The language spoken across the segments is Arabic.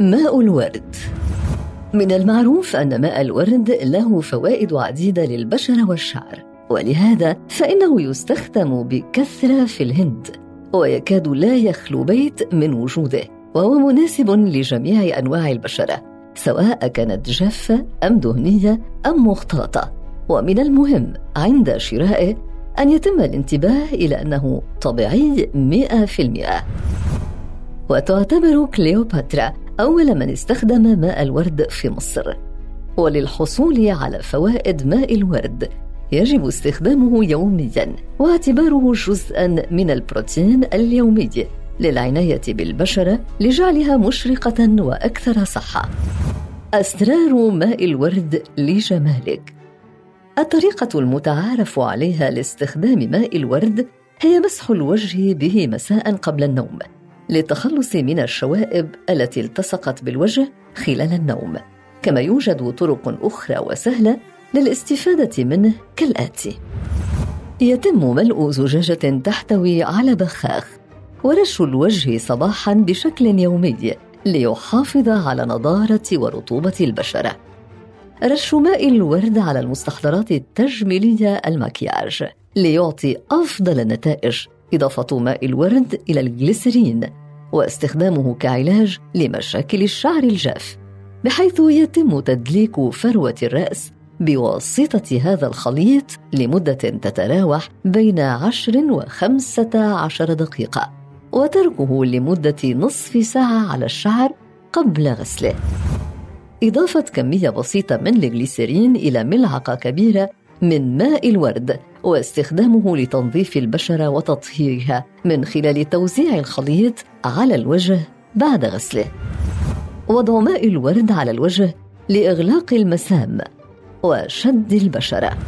ماء الورد. من المعروف أن ماء الورد له فوائد عديدة للبشرة والشعر ولهذا فإنه يستخدم بكثرة في الهند ويكاد لا يخلو بيت من وجوده وهو مناسب لجميع أنواع البشرة سواء كانت جافة أم دهنية أم مختلطة ومن المهم عند شرائه أن يتم الانتباه إلى أنه طبيعي 100% وتعتبر كليوباترا أول من استخدم ماء الورد في مصر. وللحصول على فوائد ماء الورد يجب استخدامه يوميا واعتباره جزءا من البروتين اليومي للعناية بالبشرة لجعلها مشرقة وأكثر صحة. أسرار ماء الورد لجمالك. الطريقة المتعارف عليها لاستخدام ماء الورد هي مسح الوجه به مساء قبل النوم. للتخلص من الشوائب التي التصقت بالوجه خلال النوم. كما يوجد طرق أخرى وسهلة للاستفادة منه كالآتي. يتم ملء زجاجة تحتوي على بخاخ ورش الوجه صباحا بشكل يومي ليحافظ على نضارة ورطوبة البشرة. رش ماء الورد على المستحضرات التجميلية المكياج ليعطي أفضل النتائج إضافة ماء الورد إلى الجليسرين واستخدامه كعلاج لمشاكل الشعر الجاف بحيث يتم تدليك فروة الرأس بواسطة هذا الخليط لمدة تتراوح بين عشر وخمسة عشر دقيقة وتركه لمدة نصف ساعة على الشعر قبل غسله. إضافة كمية بسيطة من الجليسرين إلى ملعقة كبيرة من ماء الورد واستخدامه لتنظيف البشرة وتطهيرها من خلال توزيع الخليط على الوجه بعد غسله. وضع ماء الورد على الوجه لإغلاق المسام وشد البشرة.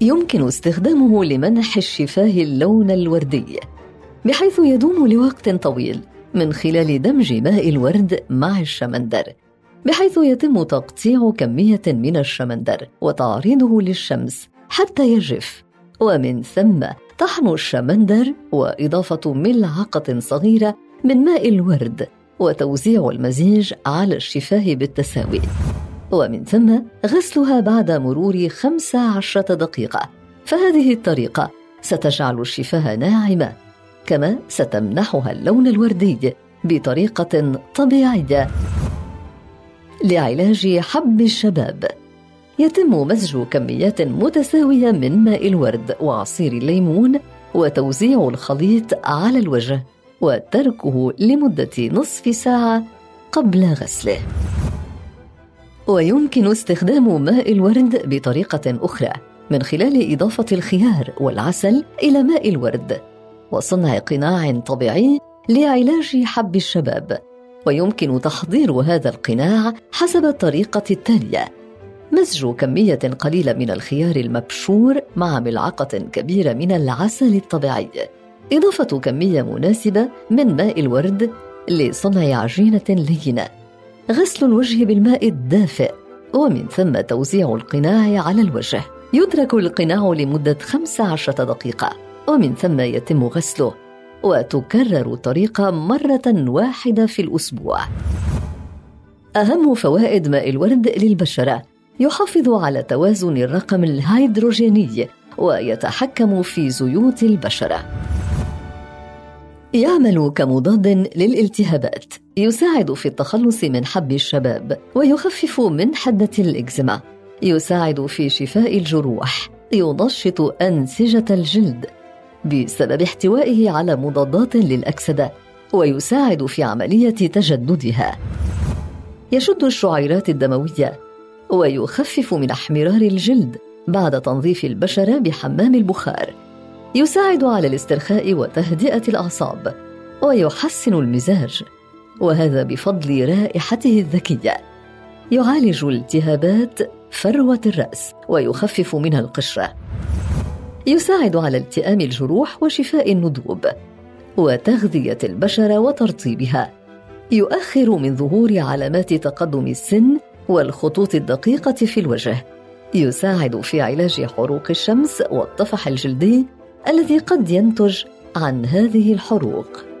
يمكن استخدامه لمنح الشفاه اللون الوردي بحيث يدوم لوقت طويل من خلال دمج ماء الورد مع الشمندر. بحيث يتم تقطيع كمية من الشمندر وتعريضه للشمس حتى يجف. ومن ثم طحن الشمندر وإضافة ملعقه صغيرة من ماء الورد وتوزيع المزيج على الشفاه بالتساوي. ومن ثم غسلها بعد مرور 15 دقيقة. فهذه الطريقة ستجعل الشفاه ناعمة كما ستمنحها اللون الوردي بطريقة طبيعية. لعلاج حب الشباب يتم مزج كميات متساوية من ماء الورد وعصير الليمون وتوزيع الخليط على الوجه وتركه لمدة نصف ساعة قبل غسله. ويمكن استخدام ماء الورد بطريقة أخرى من خلال إضافة الخيار والعسل إلى ماء الورد وصنع قناع طبيعي لعلاج حب الشباب ويمكن تحضير هذا القناع حسب الطريقة التالية. مزج كمية قليلة من الخيار المبشور مع ملعقة كبيرة من العسل الطبيعي. إضافة كمية مناسبة من ماء الورد لصنع عجينة لينة. غسل الوجه بالماء الدافئ ومن ثم توزيع القناع على الوجه. يترك القناع لمدة 15 دقيقة ومن ثم يتم غسله. وتكرر الطريقة مرة واحدة في الأسبوع. أهم فوائد ماء الورد للبشرة. يحافظ على توازن الرقم الهيدروجيني ويتحكم في زيوت البشرة. يعمل كمضاد للالتهابات. يساعد في التخلص من حب الشباب ويخفف من حدة الإكزيما. يساعد في شفاء الجروح. ينشط أنسجة الجلد بسبب احتوائه على مضادات للأكسدة ويساعد في عملية تجددها. يشد الشعيرات الدموية ويخفف من احمرار الجلد بعد تنظيف البشرة بحمام البخار. يساعد على الاسترخاء وتهدئة الأعصاب ويحسن المزاج وهذا بفضل رائحته الذكية. يعالج التهابات فروة الرأس ويخفف منها القشرة. يساعد على التئام الجروح وشفاء الندوب وتغذية البشره وترطيبها. يؤخر من ظهور علامات تقدم السن والخطوط الدقيقة في الوجه. يساعد في علاج حروق الشمس والطفح الجلدي الذي قد ينتج عن هذه الحروق.